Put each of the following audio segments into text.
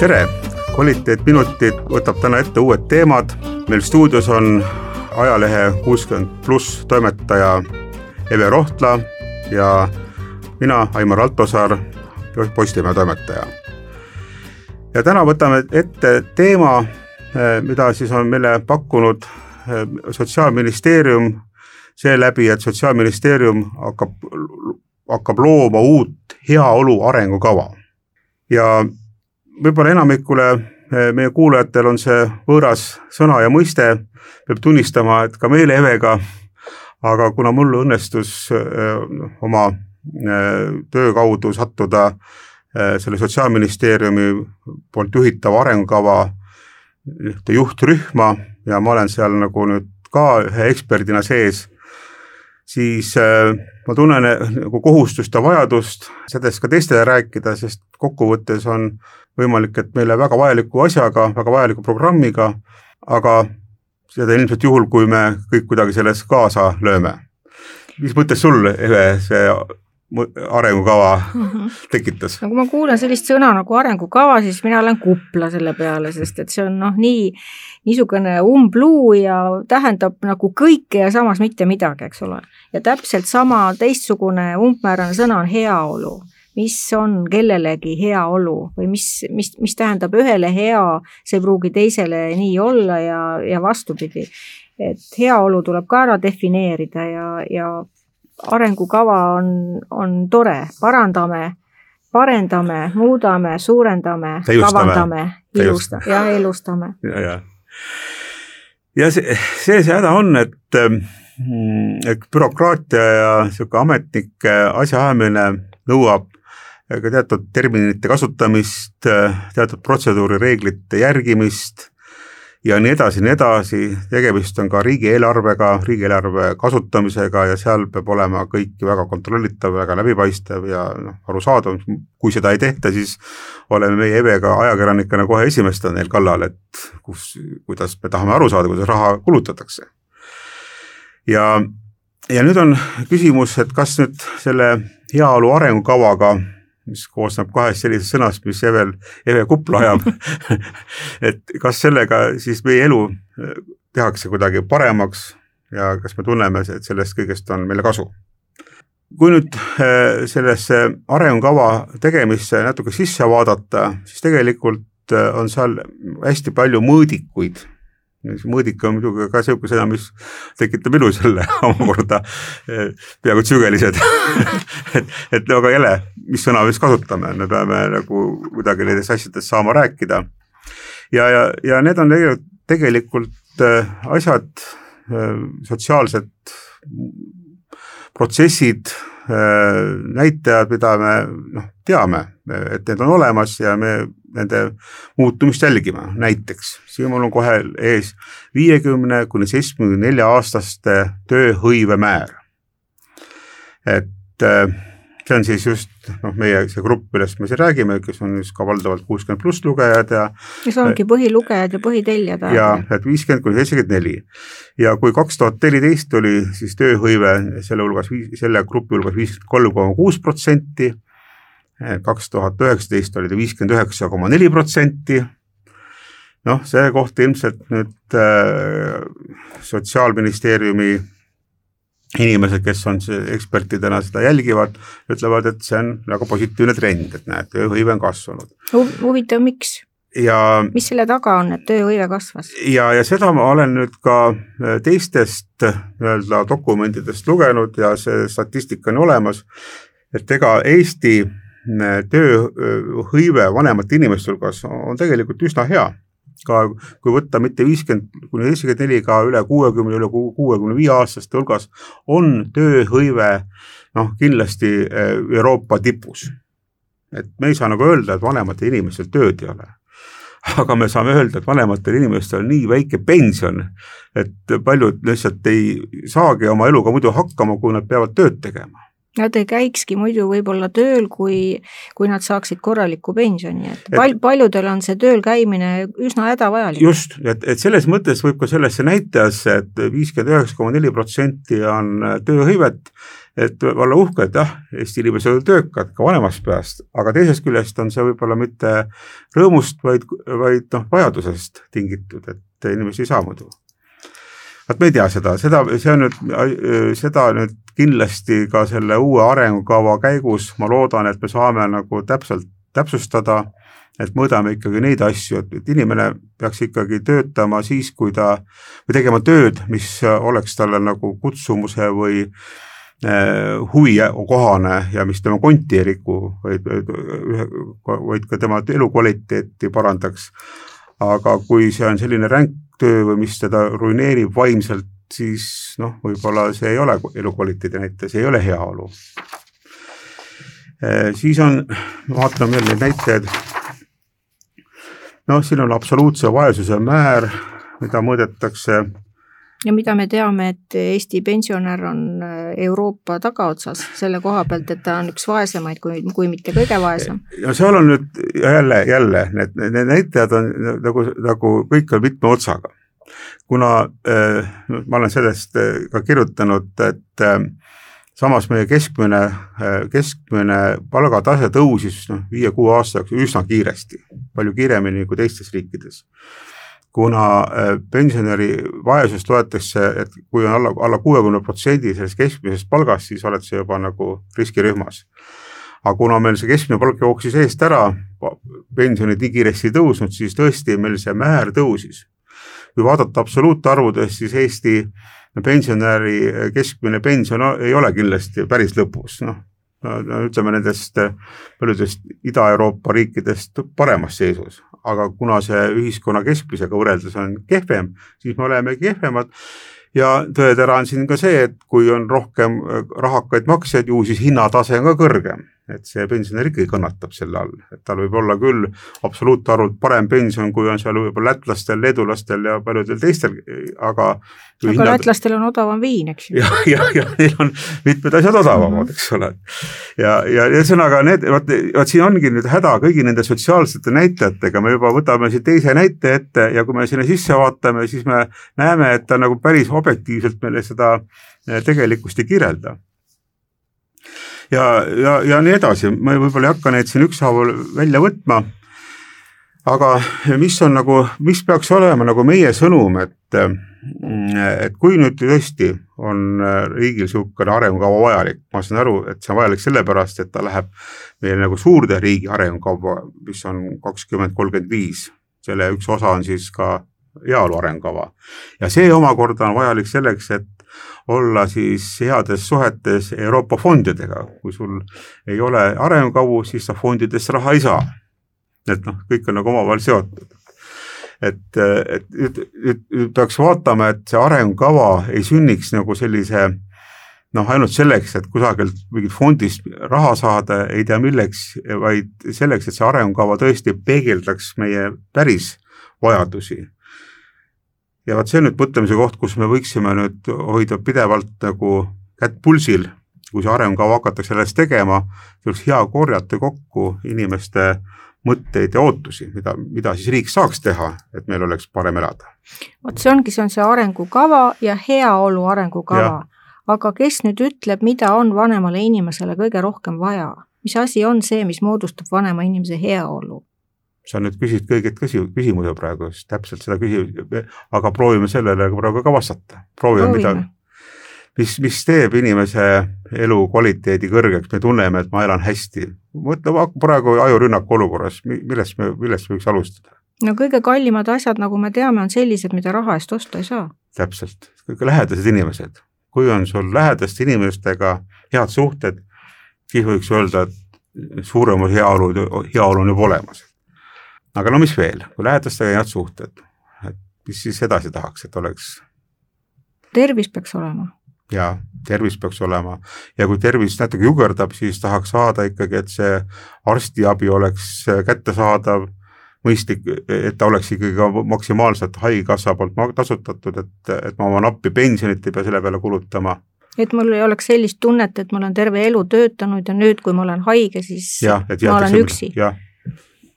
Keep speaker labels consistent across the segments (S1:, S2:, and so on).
S1: tere, kvaliteetminutid võtab täna ette uued teemad. meil stuudios on ajalehe kuuskümmend pluss toimetaja Eve Rohtla ja mina, Aimar Altosaar, Postimehe toimetaja. ja täna võtame ette teema, mida siis on meile pakkunud eh, Sotsiaalministeerium seeläbi, et Sotsiaalministeerium hakkab, hakkab looma uut heaolu arengukava. ja võib-olla enamikule eh, meie kuulajatel on see võõras sõna ja mõiste, peab tunnistama, et ka meile Evega, aga kuna mul õnnestus eh, oma eh, töö kaudu sattuda selle Sotsiaalministeeriumi poolt juhitava arengukava ühte juhtrühma ja ma olen seal nagu nüüd ka ühe eksperdina sees, siis ma tunnen nagu kohustust ja vajadust sellest ka teistele rääkida, sest kokkuvõttes on võimalik, et meile väga vajaliku asjaga, väga vajaliku programmiga, aga seda ilmselt juhul, kui me kõik kuidagi selles kaasa lööme. mis mõttes sul, Eve, see arengukava -hmm. tekitas?
S2: no kui ma kuulen sellist sõna nagu arengukava, siis mina olen kupla selle peale, sest et see on noh, nii niisugune umbluu ja tähendab nagu kõike ja samas mitte midagi, eks ole. ja täpselt sama teistsugune umbmäärane sõna on heaolu mis on kellelegi heaolu või mis, mis, mis tähendab ühele hea, see ei pruugi teisele nii olla ja, ja vastupidi. et heaolu tuleb ka ära defineerida ja, ja arengukava on, on tore, parandame, parendame, muudame, suurendame, kavandame, ilusta- ja elustame.
S1: ja, ja, ja see, see see häda on, et mm, et bürokraatia ja niisugune ametnike asjaajamine nõuab ka teatud terminite kasutamist, teatud protseduurireeglite järgimist ja nii edasi, nii edasi, tegemist on ka riigieelarvega, riigieelarve kasutamisega ja seal peab olema kõik väga kontrollitav, väga läbipaistev ja noh, arusaadav, kui seda ei tehta, siis oleme meie Evega ajakirjanikena kohe esimesed neil kallal, et kus, kuidas me tahame aru saada, kuidas raha kulutatakse. ja, ja nüüd on küsimus, et kas nüüd selle heaolu arengukavaga mis koosneb kahest sellisest sõnast, mis Evel, Eve kupla ajab et kas sellega siis meie elu äh, tehakse kuidagi paremaks ja kas me tunneme, et sellest kõigest on meile kasu? kui nüüd äh, sellesse arengukava tegemisse natuke sisse vaadata, siis tegelikult äh, on seal hästi palju mõõdikuid mõõdik on muidugi ka niisugune sõna, mis tekitab ilus jälle omakorda eh, peaaegu sügelised et, et väga jäle, mis sõna me siis kasutame, me peame nagu kuidagi nendest asjadest saama rääkida. ja, ja, ja need on tegelikult, tegelikult eh, asjad, eh, sotsiaalsed protsessid, näitajad, mida me noh, teame, et need on olemas ja me nende muutumist jälgima, näiteks siin mul on kohe ees viiekümne kuni seitsmekümne nelja aastaste tööhõive määr. et äh, see on siis just noh, meie see grupp, millest me siin räägime, kes on siis ka valdavalt kuuskümmend pluss lugejad ja
S2: kes ongi põhilugejad ja põhitellijad.
S1: ja et viiskümmend kuni seitsekümmend neli. ja kui kaks tuhat neliteist oli siis tööhõive selle hulgas, selle grupi hulgas viiskümmend kolm koma kuus protsenti kaks tuhat üheksateist oli ta viiskümmend üheksa koma neli protsenti. noh, see koht ilmselt nüüd äh, Sotsiaalministeeriumi inimesed, kes on ekspertidena seda jälgivad, ütlevad, et see on väga positiivne trend, et näed, tööhõive on kasvanud.
S2: huvitav, miks?
S1: ja
S2: mis selle taga on, et tööhõive kasvas?
S1: ja, ja seda ma olen nüüd ka äh, teistest nii-öelda dokumentidest lugenud ja see statistika on olemas, et ega Eesti tööhõive vanemate inimeste hulgas on tegelikult üsna hea. Ka kui võtta mitte viiskümmend kuni seitsekümmend neli, ka üle kuuekümne, üle kuuekümne viie aastaste hulgas on tööhõive noh, kindlasti Euroopa tipus. et me ei saa nagu öelda, et vanematel inimestel tööd ei ole aga me saame öelda, et vanematel inimestel on nii väike pension, et paljud lihtsalt ei saagi oma eluga muidu hakkama, kui nad peavad tööd tegema
S2: Nad ei käikski muidu võib-olla tööl, kui, kui nad saaksid korralikku pensioni, et pal-, paljudel on see tööl käimine üsna hädavajalik.
S1: just, et, et selles mõttes võib ka sellesse näitajasse et, viiskümmend üheksa koma neli protsenti on tööhõivet, et olla uhke, et jah, Eesti inimesed on töökad ka vanemast peast, aga teisest küljest on see võib-olla mitte rõõmust, vaid, vaid noh, vajadusest tingitud, et inimesi ei saa muidu. Vot me ei tea seda, seda, see on nüüd, seda nüüd kindlasti ka selle uue arengukava käigus ma loodan, et me saame nagu täpselt täpsustada, et mõõdame ikkagi neid asju, et, et inimene peaks ikkagi töötama siis, kui ta, või tegema tööd, mis oleks talle nagu kutsumuse või äh, Äh, huvi kohane ja mis tema konti ei riku, vaid, vaid ka tema elukvaliteeti parandaks. aga kui see on selline ränk töö või mis teda ruineerib vaimselt, siis noh, võib-olla see ei ole elukvaliteedi näitaja, see ei ole heaolu. Äh, siis on, vaatame veel neid näitajaid. noh, siin on absoluutse vaesuse määr, mida mõõdetakse
S2: ja mida me teame, et Eesti pensionär on äh, Euroopa tagaotsas selle koha pealt, et ta on üks vaesemaid, kui, kui mitte kõige vaesem.
S1: no seal on nüüd jälle, jälle need, need näitajad on nagu, nagu kõik on mitme otsaga. kuna äh, ma olen sellest äh, ka kirjutanud, et äh, samas meie keskmine, äh, keskmine palgatase tõusis noh, viie-kuue aasta jooksul üsna kiiresti, palju kiiremini kui teistes riikides kuna äh, pensionäri vaesust loetakse, et kui on alla, alla kuuekümne protsendi sellest keskmisest palgast, siis oled sa juba nagu riskirühmas. aga kuna meil see keskmine palk jooksis eest ära, pensionid nii kiiresti ei tõusnud, siis tõesti meil see määr tõusis. kui vaadata absoluutarvudes, siis Eesti pensionäri keskmine pension ei ole kindlasti päris lõpus, noh no ütleme nendest paljudest Ida-Euroopa riikidest paremas seisus, aga kuna see ühiskonna keskmisega võrreldes on kehvem, siis me oleme kehvemad. Ja tõetera on siin ka see, et kui on rohkem rahakaid maksjaid, ju siis hinnatase on ka kõrgem et see pensionär ikkagi kannatab selle all, et tal võib olla küll absoluutarvult parem pension, kui on seal võib-olla lätlastel, leedulastel ja paljudel teistel, aga
S2: aga hinnad... lätlastel on odavam viin, eks
S1: ju. jah, ja, ja, ja neil on mitmed asjad odavamad, mhm. eks ole. ja, ja ühesõnaga need, vot, vot siin ongi nüüd häda kõigi nende sotsiaalsete näitajatega, me juba võtame siin teise näite ette ja kui me sinna sisse vaatame, siis me näeme, et ta nagu päris objektiivselt meile seda eh, tegelikkust ei kirjelda ja, ja, ja nii edasi, ma võib-olla ei hakka neid siin ükshaaval välja võtma. aga mis on nagu, mis peaks olema nagu meie sõnum, et, et kui nüüd tõesti on riigil niisugune arengukava vajalik, ma saan aru, et see on vajalik sellepärast, et ta läheb meie nagu suurde riigi arengukava, mis on kakskümmend kolmkümmend viis, selle üks osa on siis ka heaolu arengukava. Ja see omakorda on vajalik selleks, et olla siis heades suhetes Euroopa fondidega, kui sul ei ole arengukavu, siis sa fondidest raha ei saa. et noh, kõik on nagu omavahel seotud. et, et nüüd, nüüd, nüüd peaks vaatama, et see arengukava ei sünniks nagu sellise noh, ainult selleks, et kusagilt mingit fondist raha saada, ei tea milleks, vaid selleks, et see arengukava tõesti peegeldaks meie päris vajadusi ja vot see on nüüd mõtlemise koht, kus me võiksime nüüd hoida pidevalt nagu kätt pulsil, kui see arengukava hakatakse alles tegema, tuleks hea korjata kokku inimeste mõtteid ja ootusi, mida, mida siis riik saaks teha, et meil oleks parem elada.
S2: vot see ongi, see on see arengukava ja heaolu arengukava. aga kes nüüd ütleb, mida on vanemale inimesele kõige rohkem vaja? mis asi on see, mis moodustab vanema inimese heaolu?
S1: Sa nüüd küsid kõiget küsimuse praegu, siis täpselt seda küsi-, aga proovime sellele praegu ka vastata, proovime, mida, mis, mis teeb inimese elukvaliteedi kõrgeks, me tunneme, et ma elan hästi. mõtle praegu ajurünnaku olukorras, millest me, millest võiks alustada?
S2: no kõige kallimad asjad, nagu me teame, on sellised, mida raha eest osta ei saa.
S1: täpselt, kõige lähedased inimesed. kui on sul lähedaste inimestega head suhted, siis võiks öelda, et suurem heaolu, heaolu on juba olemas aga no mis veel, kui lähedastega head suhted, et mis siis edasi tahaks, et oleks?
S2: tervis peaks olema.
S1: jaa, tervis peaks olema ja kui tervis natuke jugerdab, siis tahaks saada ikkagi, et see arstiabi oleks kättesaadav, mõistlik, et ta oleks ikkagi ka maksimaalselt Haigekassa poolt tasutatud, et, et ma oma nappi pensionit ei pea selle peale kulutama
S2: et mul ei oleks sellist tunnet, et ma olen terve elu töötanud ja nüüd, kui ma olen haige, siis
S1: et
S2: ma olen üksi.
S1: jah,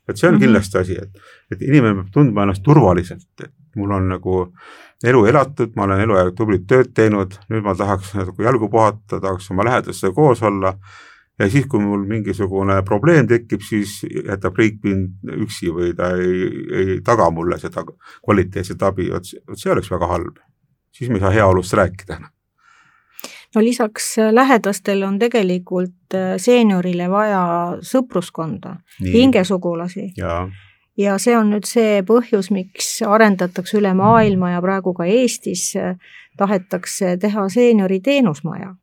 S1: et see on mm. -hmm. kindlasti asi, et, et inimene peab tundma ennast turvaliselt, et mul on nagu elu elatud, ma olen eluaeg tublit tööd teinud, nüüd ma tahaks natuke jalgu puhata, tahaks oma lähedastega koos olla ja siis, kui mul mingisugune probleem tekib, siis jätab riik mind üksi või ta ei, ei taga mulle seda kvaliteetset abi, vot see oleks väga halb. siis me ei saa heaolust rääkida.
S2: No lisaks äh, lähedastele on tegelikult äh, seeniorile vaja sõpruskonda, hingesugulasi
S1: ja,
S2: ja see on nüüd see põhjus, miks arendatakse üle maailma ja praegu ka Eestis äh, tahetakse teha seeniori teenusmaja,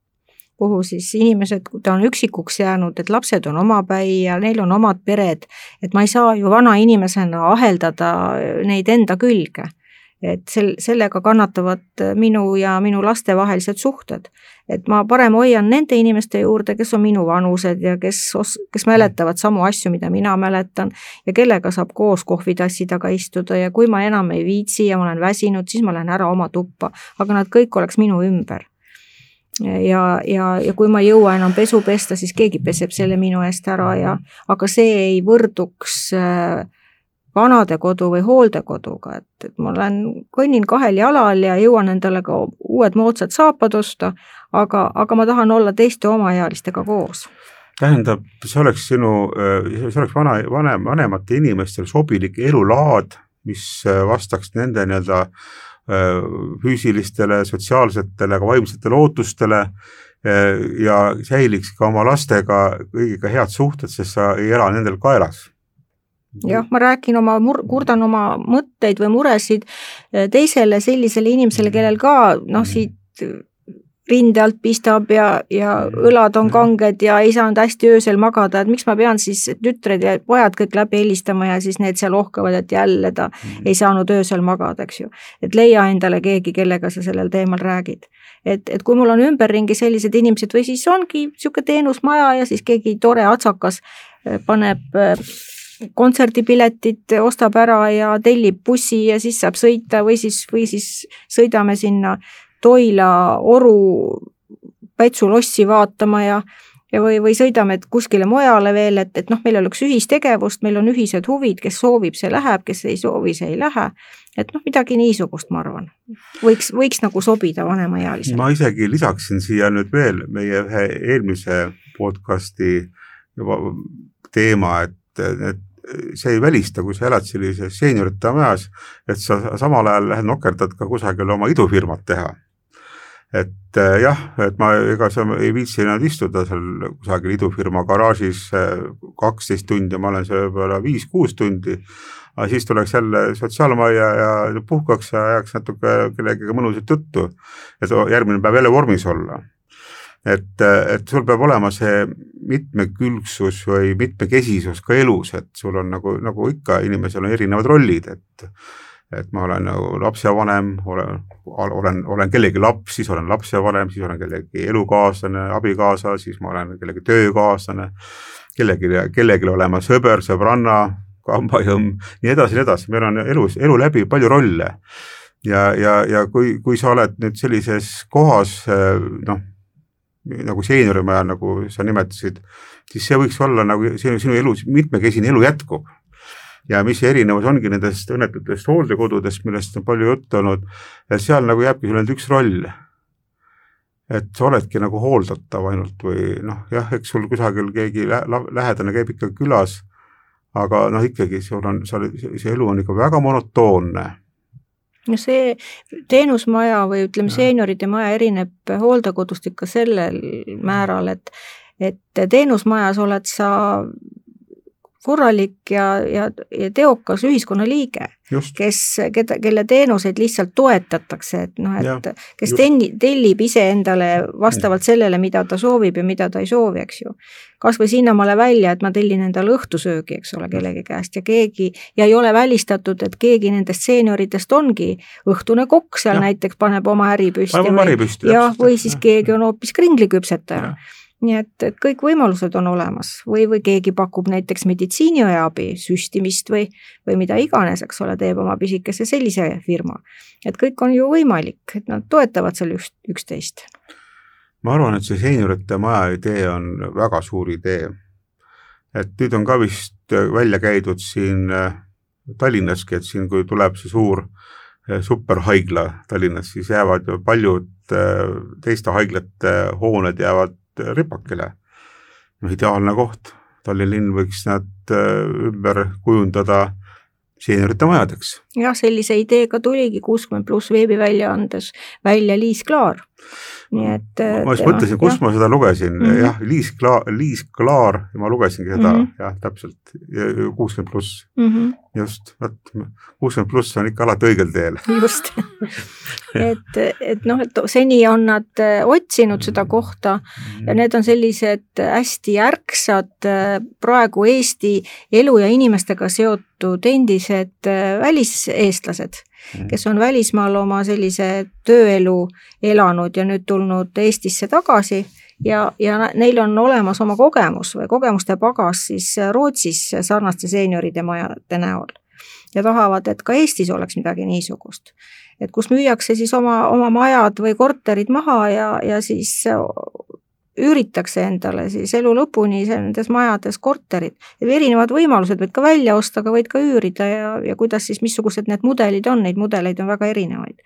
S2: kuhu siis inimesed, kui ta on üksikuks jäänud, et lapsed on omapäi ja neil on omad pered, et ma ei saa ju vana inimesena aheldada neid enda külge. et sel, sellega kannatavad minu ja minu laste vahelised suhted. Et ma parem hoian nende inimeste juurde, kes on minu vanused ja kes kes mäletavad samu asju, mida mina mäletan ja kellega saab koos kohvitassi taga istuda. Ja kui ma enam ei viitsi ja ma olen väsinud, siis ma lähen ära oma tuppa, aga nad kõik oleks minu ümber. Ja, ja, ja kui ma ei jõua enam pesu pesta, siis keegi peseb selle minu eest ära ja aga see ei võrduks äh, vanadekodu või hooldekoduga, et, et ma olen, kõnnin kahel jalal ja jõuan endale ka uued moodsad saapad osta, aga, aga ma tahan olla teiste omaealistega koos.
S1: tähendab, see oleks sinu, see oleks vana, vanem, vanemate inimestele sobilik elulaad, mis vastaks nende nii-öelda füüsilistele, sotsiaalsetele, ka vaimsetele ootustele ja säiliks ka oma lastega kõigiga head suhted, sest sa ei ela nendel kaelas
S2: jah, ma räägin oma mur-, kurdan oma mõtteid või muresid teisele sellisele inimesele, kellel ka noh, siit rinde alt pistab ja, ja õlad on kanged ja ei saanud hästi öösel magada, et miks ma pean siis tütred ja pojad kõik läbi helistama ja siis need seal ohkavad, et jälle ta mm. ei saanud öösel magada, eks ju. et leia endale keegi, kellega sa sellel teemal räägid. et, et kui mul on ümberringi sellised inimesed või siis ongi niisugune teenusmaja ja siis keegi tore atsakas paneb kontserdipiletid ostab ära ja tellib bussi ja siis saab sõita või siis, või siis sõidame sinna Toila Oru Pätsu-lossi vaatama ja ja või, või sõidame kuskile mujale veel, et, et noh, meil oleks ühistegevust, meil on ühised huvid, kes soovib, see läheb, kes ei soovi, see ei lähe. et noh, midagi niisugust, ma arvan, võiks, võiks nagu sobida vanemaealisele.
S1: ma isegi lisaksin siia nüüd veel meie ühe eelmise podcast'i juba teema, et, et see ei välista, kui sa elad sellises seeniorite majas, et sa samal ajal lähed nokerdad ka kusagile oma idufirmat teha. et jah, et ma, ega sa ei viitsi enam istuda seal kusagil idufirma garaažis kaksteist tundi, ma olen seal võib-olla viis-kuus tundi, aga siis tuleks jälle sotsiaalmajja ja puhkaks ja ajaks natuke kellegagi mõnusat juttu, et järgmine päev jälle vormis olla et, et sul peab olema see mitmekülgsus või mitmekesisus ka elus, et sul on nagu, nagu ikka inimesel on erinevad rollid, et et ma olen nagu lapsevanem, olen, olen, olen kellegi laps, siis olen lapsevanem, siis olen kellegi elukaaslane, abikaasa, siis ma olen kellegi töökaaslane, kellelegi, kellelegi olen ma sõber, sõbranna, kambajõmm, nii edasi, nii edasi, meil on elus, elu läbi palju rolle. ja, ja, ja kui, kui sa oled nüüd sellises kohas noh, nagu seeniorimaja, nagu sa nimetasid, siis see võiks olla nagu sinu, sinu elus mitmekesine elu jätkub. ja mis erinevus ongi nendest õnnetutest hooldekodudest, millest on palju juttu olnud, et seal nagu jääbki sul ainult üks roll. et sa oledki nagu hooldatav ainult või noh, jah, eks sul kusagil keegi lä lähedane käib ikka külas, aga noh, ikkagi sul on, sa oled, see elu on ikka väga monotoonne
S2: no see teenusmaja või ütleme, seenioride maja erineb hooldekodust ikka sellel määral, et et teenusmajas oled sa korralik ja, ja, ja teokas ühiskonnaliige, kes, keda, kelle teenuseid lihtsalt toetatakse, et noh, et ja, kes tenni, tellib iseendale vastavalt sellele, mida ta soovib ja mida ta ei soovi, eks ju. kas või sinnamaale välja, et ma tellin endale õhtusöögi, eks ole, kellegi käest ja keegi, ja ei ole välistatud, et keegi nendest seenioritest ongi õhtune kokk seal ja. näiteks, paneb oma äri püsti.
S1: või,
S2: jah, või siis keegi on hoopis kringliküpsetaja nii et, et kõik võimalused on olemas või, või keegi pakub näiteks meditsiiniõeabi, süstimist või, või mida iganes, eks ole, teeb oma pisikese sellise firma. et kõik on ju võimalik, et nad toetavad seal üks, üksteist.
S1: ma arvan, et see seeniorite maja idee on väga suur idee. et nüüd on ka vist välja käidud siin äh, Tallinnaski, et siin, kui tuleb see suur äh, superhaigla Tallinnas, siis jäävad ju paljud äh, teiste haiglate hooned jäävad ripakile. noh, ideaalne koht, Tallinna linn võiks nad ümber kujundada seeniorite majadeks.
S2: Jah, sellise ideega tuligi kuuskümmend pluss veebiväljaandes välja Liis Klaar nii et
S1: ma just mõtlesin, kus jah. ma seda lugesin mm, -hmm. jah, Liis Klaar, Liis Klaar ma lugesingi seda mm, -hmm. jah, täpselt, kuuskümmend pluss mm. -hmm. just, vot kuuskümmend pluss on ikka alati õigel teel.
S2: just et, et noh, et seni on nad äh, otsinud seda kohta ja need on sellised hästi ärksad äh, praegu Eesti elu ja inimestega seotud endised äh, väliseestlased Mhm. kes on välismaal oma sellise tööelu elanud ja nüüd tulnud Eestisse tagasi ja, ja neil on olemas oma kogemus või kogemuste pagas siis Rootsis sarnaste seenioride majade näol. ja tahavad, et ka Eestis oleks midagi niisugust. et kus müüakse siis oma, oma majad või korterid maha ja, ja siis üüritakse endale siis elu lõpuni nendes majades korterid. erinevad võimalused, võid ka välja osta, aga võid ka üürida ja, ja kuidas siis, missugused need mudelid on, neid mudeleid on väga erinevaid.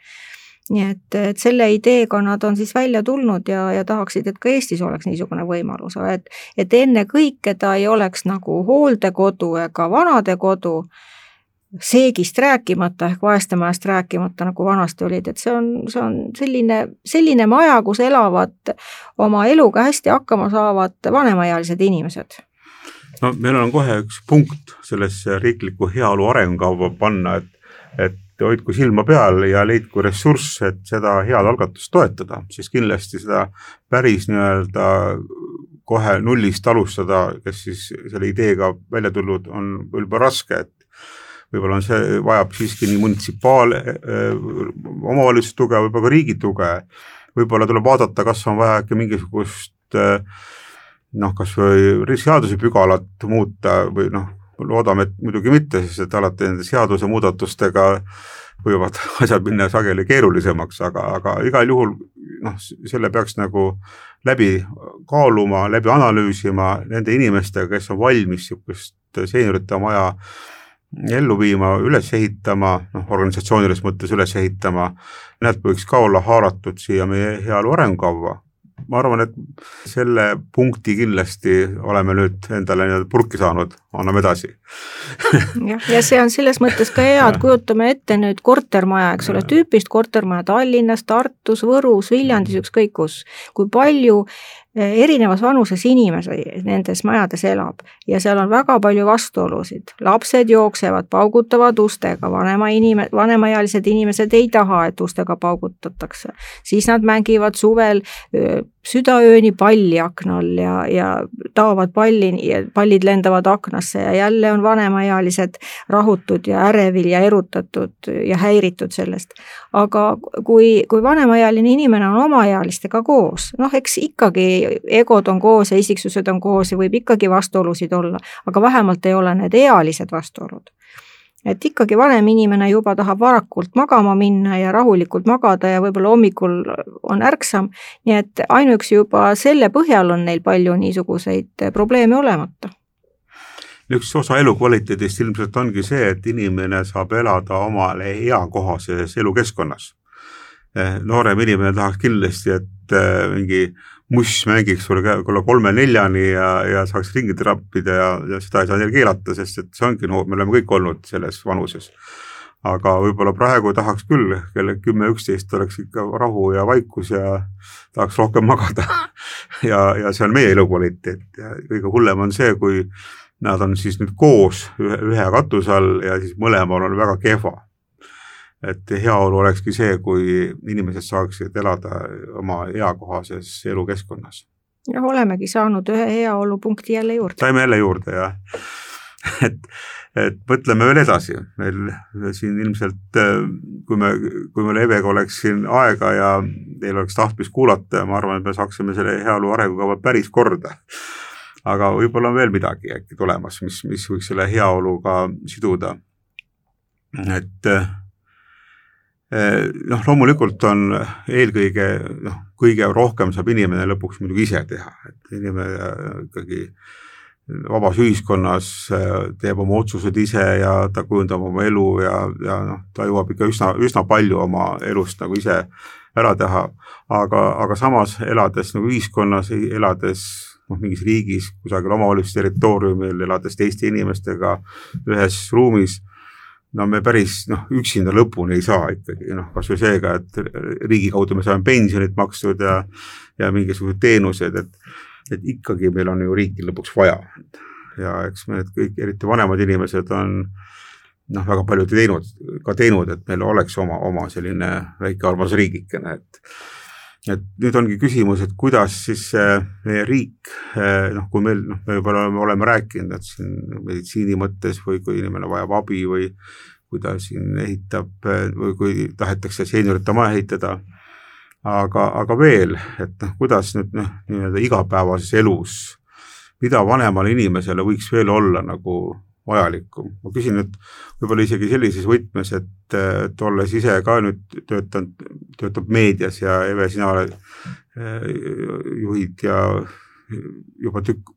S2: nii et, et selle ideega nad on siis välja tulnud ja, ja tahaksid, et ka Eestis oleks niisugune võimalus, et, et ennekõike ta ei oleks nagu hooldekodu ega vanadekodu seegist rääkimata ehk vaestemajast rääkimata, nagu vanasti olid, et see on, see on selline, selline maja, kus elavad oma eluga hästi hakkama saavad vanemaealised inimesed.
S1: no meil on kohe üks punkt sellesse riikliku heaolu arengukava panna, et, et hoidku silma peal ja leidku ressurss, et seda head algatust toetada, siis kindlasti seda päris nii-öelda kohe nullist alustada, kes siis selle ideega välja tulnud, on võib-olla raske, et võib-olla on see, vajab siiski nii munitsipaal, äh, omavalitsuse tuge, võib-olla ka riigi tuge, võib-olla tuleb vaadata, kas on vaja äkki mingisugust äh, noh, kas või seadusepügalat muuta või noh, loodame, et muidugi mitte, sest et alati nende seadusemuudatustega võivad asjad minna sageli keerulisemaks, aga, aga igal juhul noh, selle peaks nagu läbi kaaluma, läbi analüüsima nende inimestega, kes on valmis niisugust seeniorite maja äh, ellu viima, üles ehitama, noh, organisatsioonilises mõttes üles ehitama, need võiks ka olla haaratud siia meie heaolu arengukavva. ma arvan, et selle punkti kindlasti oleme nüüd endale nii-öelda purki saanud, anname edasi.
S2: Jah, ja see on selles mõttes ka hea, et kujutame ette nüüd kortermaja, eks ole, tüüpist kortermaja Tallinnas, Tartus, Võrus, Viljandis, ükskõik kus, kui palju erinevas vanuses inimesi nendes majades elab ja seal on väga palju vastuolusid. lapsed jooksevad, paugutavad ustega, vanema inime-, vanemaealised inimesed ei taha, et ustega paugutatakse. siis nad mängivad suvel südaööni palli akna all ja, ja taovad palli ja pallid lendavad aknasse ja jälle on vanemaealised rahutud ja ärevil ja erutatud ja häiritud sellest. aga kui, kui vanemaealine inimene on omaealistega koos, noh, eks ikkagi egod on koos ja isiksused on koos ja võib ikkagi vastuolusid olla, aga vähemalt ei ole need ealised vastuolud et ikkagi vanem inimene juba tahab varakult magama minna ja rahulikult magada ja võib-olla hommikul on ärksam, nii et ainuüksi juba selle põhjal on neil palju niisuguseid probleeme olemata
S1: üks osa elukvaliteedist ilmselt ongi see, et inimene saab elada omale eakohases elukeskkonnas. Eh, noorem inimene tahaks kindlasti, et eh, mingi muss mängiks sulle kella kolme-neljani ja, ja saaks ringi trappida ja, ja seda ei saa neile keelata, sest et see ongi, no me oleme kõik olnud selles vanuses. aga võib-olla praegu tahaks küll, kell kümme-üksteist oleks ikka rahu ja vaikus ja tahaks rohkem magada ja, ja see on meie elukvaliteet ja kõige hullem on see, kui nad on siis nüüd koos ühe, ühe katuse all ja siis mõlemal on väga kehva et heaolu olekski see, kui inimesed saaksid elada oma eakohases elukeskkonnas.
S2: noh, olemegi saanud ühe heaolupunkti jälle juurde.
S1: saime jälle juurde, jah. et, et mõtleme veel edasi, meil siin ilmselt, kui me, kui meil Evega oleks siin aega ja teil oleks tahtmist kuulata, ma arvan, et me saaksime selle heaolu arengukava päris korda aga võib-olla on veel midagi äkki tulemas, mis, mis võiks selle heaoluga siduda. et noh, loomulikult on eelkõige noh, kõige rohkem saab inimene lõpuks muidugi ise teha, et inimene ikkagi vabas ühiskonnas teeb oma otsused ise ja ta kujundab oma elu ja, ja noh, ta jõuab ikka üsna, üsna palju oma elust nagu ise ära teha. aga, aga samas elades nagu ühiskonnas, elades noh, mingis riigis, kusagil omavalitsuse territooriumil, elades teiste inimestega ühes ruumis no me päris noh, üksinda lõpuni ei saa ikkagi noh, kasvõi seega, et riigi kaudu me saame pensionit makstud ja ja mingisugused teenused, et et ikkagi meil on ju riiki lõpuks vaja. ja eks me need kõik, eriti vanemad inimesed on noh, väga palju teinud, ka teinud, et meil oleks oma, oma selline väike armas riigikene, et et nüüd ongi küsimus, et kuidas siis meie riik, noh, kui meil, noh, me juba oleme, rääkinud, et siin meditsiini mõttes või kui inimene vajab abi või kui ta siin ehitab või kui tahetakse seenorite maja ehitada, aga, aga veel, et noh, kuidas nüüd noh, nii-öelda igapäevases elus, mida vanemale inimesele võiks veel olla nagu vajalikku. ma küsin nüüd võib-olla isegi sellises võtmes, et, et olles ise ka nüüd töötanud, töötab meedias ja Eve, sina oled, eh, juhid ja juba tükk,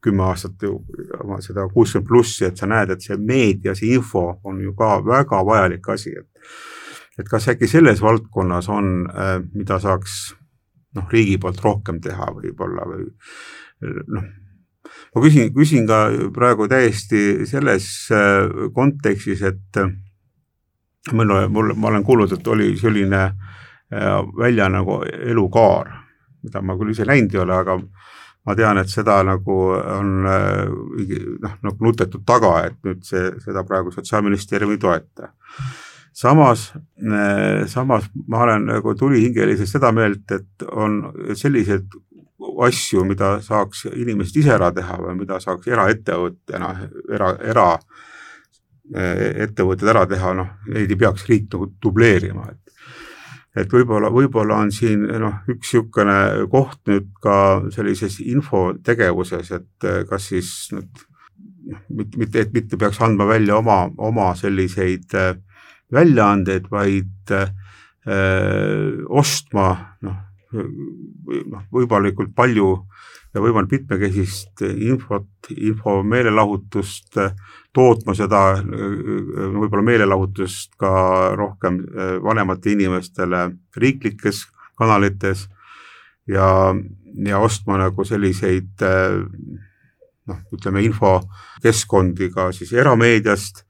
S1: kümme aastat ju oma seda kuuskümmend plussi, et sa näed, et see meedia, see info on ju ka väga vajalik asi, et et kas äkki selles valdkonnas on, eh, mida saaks noh, riigi poolt rohkem teha võib-olla või noh, ma küsin, küsin ka praegu täiesti selles äh, kontekstis, et äh, mul, mul, ma olen kuulnud, et oli selline äh, välja nagu elukaar, mida ma küll ise näinud ei ole, aga ma tean, et seda nagu on noh, nagu nutetud taga, et nüüd see, seda praegu Sotsiaalministeerium ei toeta. samas, samas ma olen nagu tulihingeliselt seda meelt, et on sellised asju, mida saaks inimesed ise ära teha või mida saaks eraettevõttena, era, era ettevõtted ära teha, noh, neid ei peaks riik nagu dubleerima, et et võib-olla, võib-olla on siin noh, üks niisugune koht nüüd ka sellises infotegevuses, et kas siis nüüd noh, mitte, et mitte peaks andma välja oma, oma selliseid väljaandeid, vaid öö, ostma noh, noh, võimalikult palju ja võimalikult mitmekesist infot, info meelelahutust, tootma seda võib-olla meelelahutust ka rohkem eh, vanematele inimestele riiklikes kanalites ja, ja ostma nagu selliseid eh, noh, ütleme infokeskkondi ka siis erameediast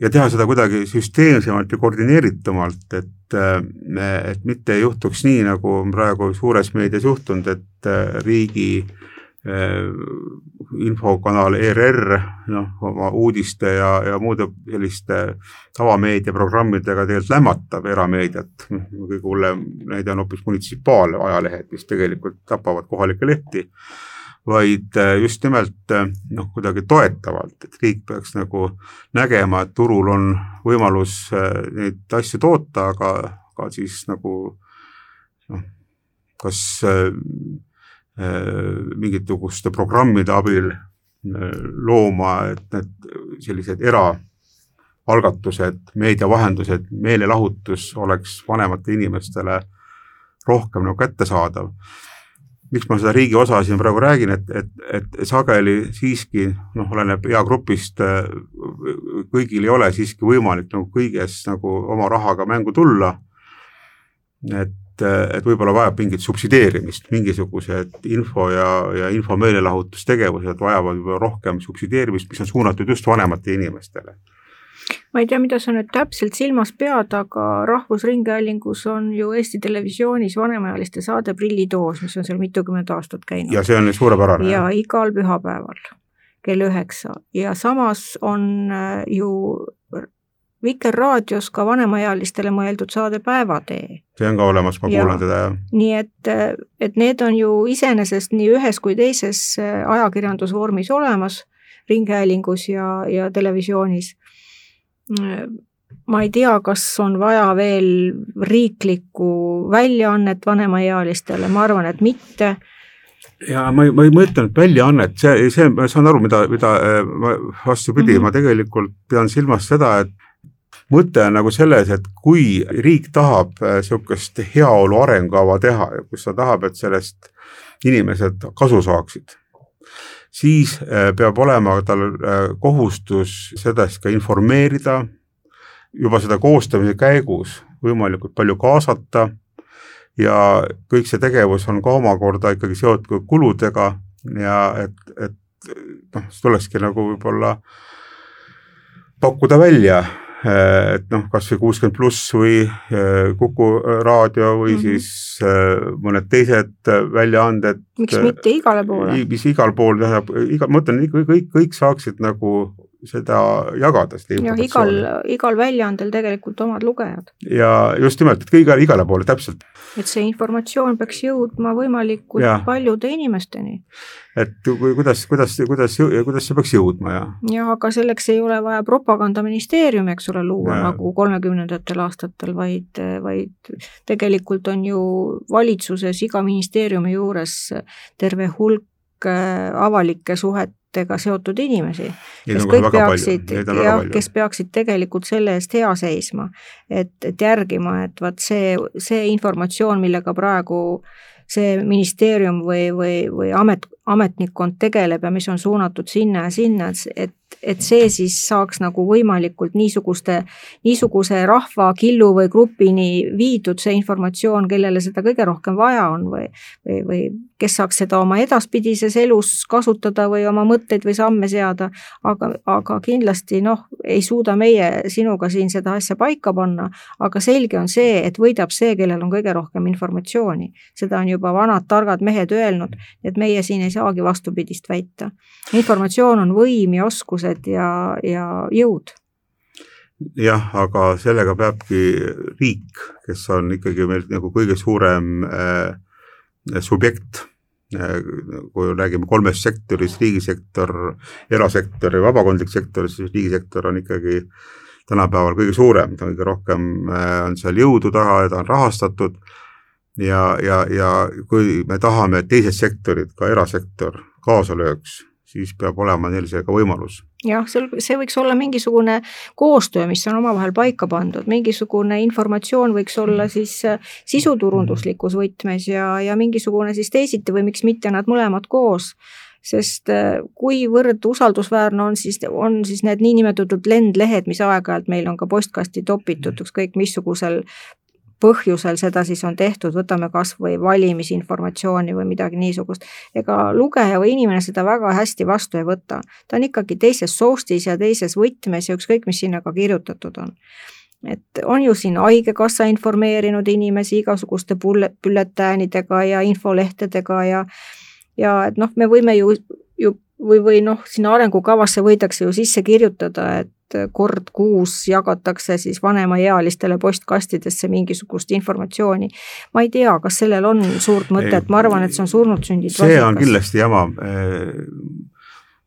S1: ja teha seda kuidagi süsteemsemalt ja koordineeritumalt, et, äh, et mitte ei juhtuks nii, nagu on praegu suures meedias juhtunud, et äh, riigi äh, infokanal ERR, noh, oma uudiste ja, ja muude selliste tavameediaprogrammidega tegelikult lämmatab erameediat. Noh, kõige hullem näide on hoopis munitsipaalajalehed, mis tegelikult tapavad kohalikke lehti vaid äh, just nimelt äh, noh, kuidagi toetavalt, et riik peaks nagu nägema, et turul on võimalus äh, neid asju toota, aga, aga siis nagu noh, kas äh, mingisuguste programmide abil looma, et need sellised eraalgatused, meediavahendused, meelelahutus oleks vanematele inimestele rohkem nagu kättesaadav miks ma seda riigi osa siin praegu räägin, et, et, et sageli siiski noh, oleneb eagrupist, kõigil ei ole siiski võimalik nagu kõiges nagu oma rahaga mängu tulla. et, et võib-olla vajab mingit subsideerimist, mingisugused info ja, ja info meelelahutustegevused vajavad võib-olla rohkem subsideerimist, mis on suunatud just vanematele inimestele
S2: ma ei tea, mida sa nüüd täpselt silmas pead, aga Rahvusringhäälingus on ju Eesti Televisioonis vanemaealiste saade Prillitoos, mis on seal mitukümmend aastat käinud.
S1: ja see on suurepärane.
S2: ja igal pühapäeval kell üheksa ja samas on äh, ju Vikerraadios ka vanemaealistele mõeldud saade Päevatee.
S1: see on ka olemas, ma kuulan teda, jah.
S2: nii et, et need on ju iseenesest nii ühes kui teises äh, ajakirjandusvormis olemas, Ringhäälingus ja, ja televisioonis ma ei tea, kas on vaja veel riiklikku väljaannet vanemaealistele, ma arvan, et mitte
S1: ja ma ei, ma ei mõelnud väljaannet, see, see, ma saan aru, mida, mida ma vastupidi mm, -hmm. ma tegelikult pean silmas seda, et mõte on nagu selles, et kui riik tahab niisugust heaolu arengukava teha ja kus ta tahab, et sellest inimesed kasu saaksid, siis peab olema tal kohustus seda siis ka informeerida, juba seda koostamise käigus võimalikult palju kaasata ja kõik see tegevus on ka omakorda ikkagi seotud kuludega ja et, et noh, tulekski nagu võib-olla pakkuda välja, et noh, kasvõi kuuskümmend pluss või eh, Kuku raadio või mm -hmm. siis eh, mõned teised väljaanded.
S2: miks mitte igale poole?
S1: mis igal pool tähendab, iga, ma mõtlen, kõik, kõik saaksid nagu seda jagada, seda
S2: informatsiooni. igal, igal väljaandel tegelikult omad lugejad.
S1: ja just nimelt, et igale, igale poole, täpselt.
S2: et see informatsioon peaks jõudma võimalikult ja. paljude inimesteni.
S1: et kui, kuidas, kuidas, kuidas, kuidas see peaks jõudma ja.
S2: ja aga selleks ei ole vaja propagandaministeeriumi, eks ole, luua ja. nagu kolmekümnendatel aastatel, vaid, vaid tegelikult on ju valitsuses iga ministeeriumi juures terve hulk äh, avalike suhete ega seotud inimesi, kes kõik peaksid, jah, kes peaksid tegelikult selle eest hea seisma. et, et järgima, et vaat see, see informatsioon, millega praegu see ministeerium või, või, või amet, ametnikkond tegeleb ja mis on suunatud sinna ja sinna, et, et see siis saaks nagu võimalikult niisuguste, niisuguse rahvakillu või grupini viidud, see informatsioon, kellele seda kõige rohkem vaja on või, või, või kes saaks seda oma edaspidises elus kasutada või oma mõtteid või samme seada, aga, aga kindlasti noh, ei suuda meie sinuga siin seda asja paika panna, aga selge on see, et võidab see, kellel on kõige rohkem informatsiooni. seda on juba vanad targad mehed öelnud, et meie siin ei saagi vastupidist väita. informatsioon on võim ja oskused ja, ja jõud.
S1: Jah, aga sellega peabki riik, kes on ikkagi meil nagu kõige suurem äh, subjekt, äh, kui räägime kolmest sektorist, riigisektor, erasektor ja vabakondlik sektor, siis riigisektor on ikkagi tänapäeval kõige suurem, ta kõige rohkem äh, on seal jõudu taga ja ta on rahastatud. Ja, ja, ja kui me tahame, et teised sektorid, ka erasektor kaasa lööks, siis peab olema neil see ka võimalus.
S2: jah, seal, see võiks olla mingisugune koostöö, mis on omavahel paika pandud, mingisugune informatsioon võiks olla siis äh, sisuturunduslikus võtmes ja, ja mingisugune siis teisiti või miks mitte nad mõlemad koos. Sest äh, kuivõrd usaldusväärne on siis, on siis need niinimetatud lendlehed, mis aeg-ajalt meil on ka postkasti topitud, ükskõik missugusel põhjusel seda siis on tehtud, võtame kas või valimisinformatsiooni või midagi niisugust. ega lugeja või inimene seda väga hästi vastu ei võta. ta on ikkagi teises soostis ja teises võtmes ja ükskõik, mis sinna ka kirjutatud on. et on ju siin Haigekassa informeerinud inimesi igasuguste bülletäänidega ja infolehtedega ja ja et noh, me võime ju, ju või, või noh, sinna arengukavasse võidakse ju sisse kirjutada, et kord kuus jagatakse siis vanemaealistele postkastidesse mingisugust informatsiooni. ma ei tea, kas sellel on suurt mõtet, ma arvan, et see on surnud sündid
S1: see vasikas. on kindlasti jama.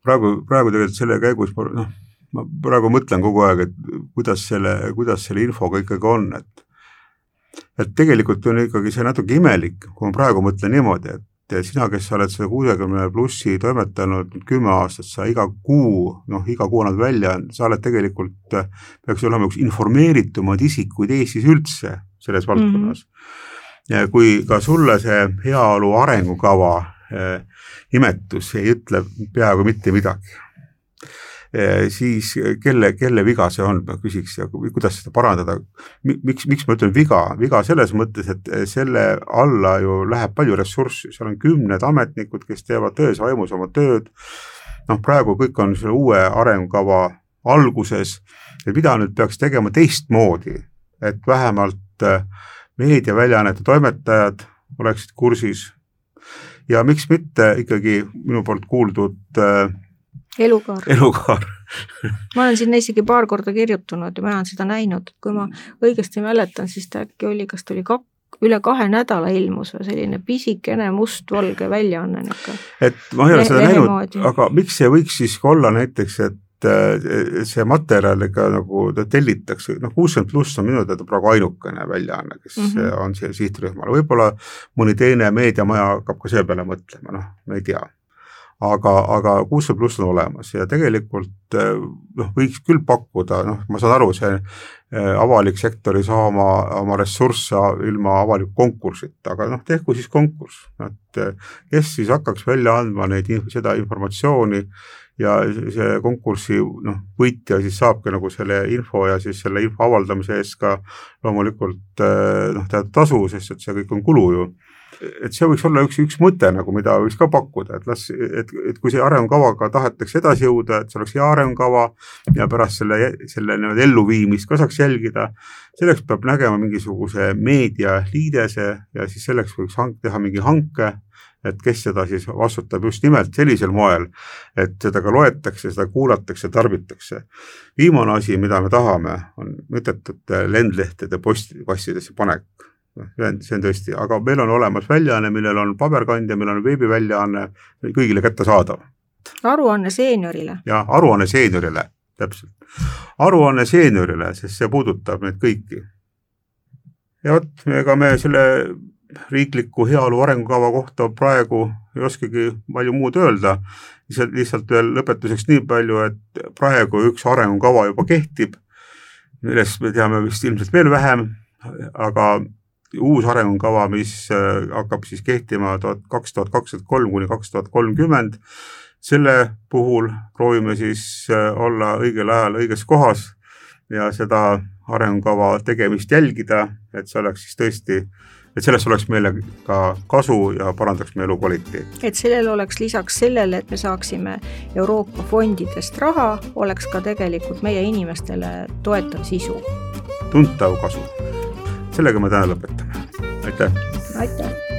S1: praegu, praegu tegelikult selle käigus noh, ma praegu mõtlen kogu aeg, et kuidas selle, kuidas selle infoga ikkagi on, et et tegelikult on ikkagi see natuke imelik, kui ma praegu mõtlen niimoodi, et et sina, kes sa oled seda kuuekümne plussi toimetanud kümme aastat, sa iga kuu, noh, iga kuu annad välja, sa oled tegelikult, peaks olema üks informeeritumad isikuid Eestis üldse selles valdkonnas mm. -hmm. ja kui ka sulle see heaolu arengukava eh, nimetus ei ütle peaaegu mitte midagi siis kelle, kelle viga see on, ma küsiks ja kuidas seda parandada. miks, miks ma ütlen viga, viga selles mõttes, et eh, selle alla ju läheb palju ressurssi, seal on kümned ametnikud, kes teevad tões vaimus oma tööd. noh, praegu kõik on selle uue arengukava alguses, et mida nüüd peaks tegema teistmoodi, et vähemalt eh, meediaväljaannete toimetajad oleksid kursis ja miks mitte ikkagi minu poolt kuuldud
S2: elukaar.
S1: elukaar
S2: ma olen sinna isegi paar korda kirjutanud ja ma olen seda näinud, kui ma õigesti mäletan, siis ta äkki oli, kas ta oli kak-, üle kahe nädala ilmus või selline pisikene mustvalge väljaanne niisugune.
S1: et ma ei ole seda näinud, aga miks see võiks siis olla näiteks, et see materjal ikka nagu tellitakse, noh, kuuskümmend pluss on minu teada praegu ainukene väljaanne, kes mm -hmm. on siia sihtrühmale, võib-olla mõni teine meediamaja hakkab ka selle peale mõtlema, noh, ma ei tea aga, aga kuussada pluss on olemas ja tegelikult noh, võiks küll pakkuda, noh, ma saan aru, see avalik sektor ei saa oma, oma ressursse ilma avaliku konkursita, aga noh, tehku siis konkurss, et kes siis hakkaks välja andma neid, seda informatsiooni ja see konkursi noh, võitja siis saabki nagu selle info ja siis selle info avaldamise eest ka loomulikult noh, teatud tasu, sest et see kõik on kulu ju et see võiks olla üks, üks mõte nagu, mida võiks ka pakkuda, et las, et, et kui see arengukavaga tahetakse edasi jõuda, et see oleks hea arengukava ja pärast selle, selle nii-öelda elluviimist ka saaks jälgida, selleks peab nägema mingisuguse meedialiidese ja siis selleks võiks hank, teha mingi hanke, et kes seda siis vastutab just nimelt sellisel moel, et seda ka loetakse, seda kuulatakse, tarbitakse. viimane asi, mida me tahame, on mõttetute lendlehtede postkastidesse panek noh, see on, see on tõesti, aga meil on olemas väljaanne, millel on paberkandja, millel on veebiväljaanne, kõigile kättesaadav.
S2: aruanne seeniorile.
S1: jah, aruanne seeniorile, täpselt. aruanne seeniorile, sest see puudutab meid kõiki. ja vot, ega me selle riikliku heaolu arengukava kohta praegu ei oskagi palju muud öelda, lihtsalt, lihtsalt veel lõpetuseks nii palju, et praegu üks arengukava juba kehtib, millest me teame vist ilmselt veel vähem, aga uus arengukava, mis äh, hakkab siis kehtima tuhat, kaks tuhat kakskümmend kolm kuni kaks tuhat kolmkümmend. selle puhul proovime siis äh, olla õigel ajal õiges kohas ja seda arengukava tegemist jälgida, et see oleks siis tõesti, et sellest oleks meile ka kasu ja parandaks meie elukvaliteeti.
S2: et sellel oleks lisaks sellele, et me saaksime Euroopa fondidest raha, oleks ka tegelikult meie inimestele toetav sisu.
S1: tuntav kasu sellega me täna lõpetame, aitäh!
S2: aitäh!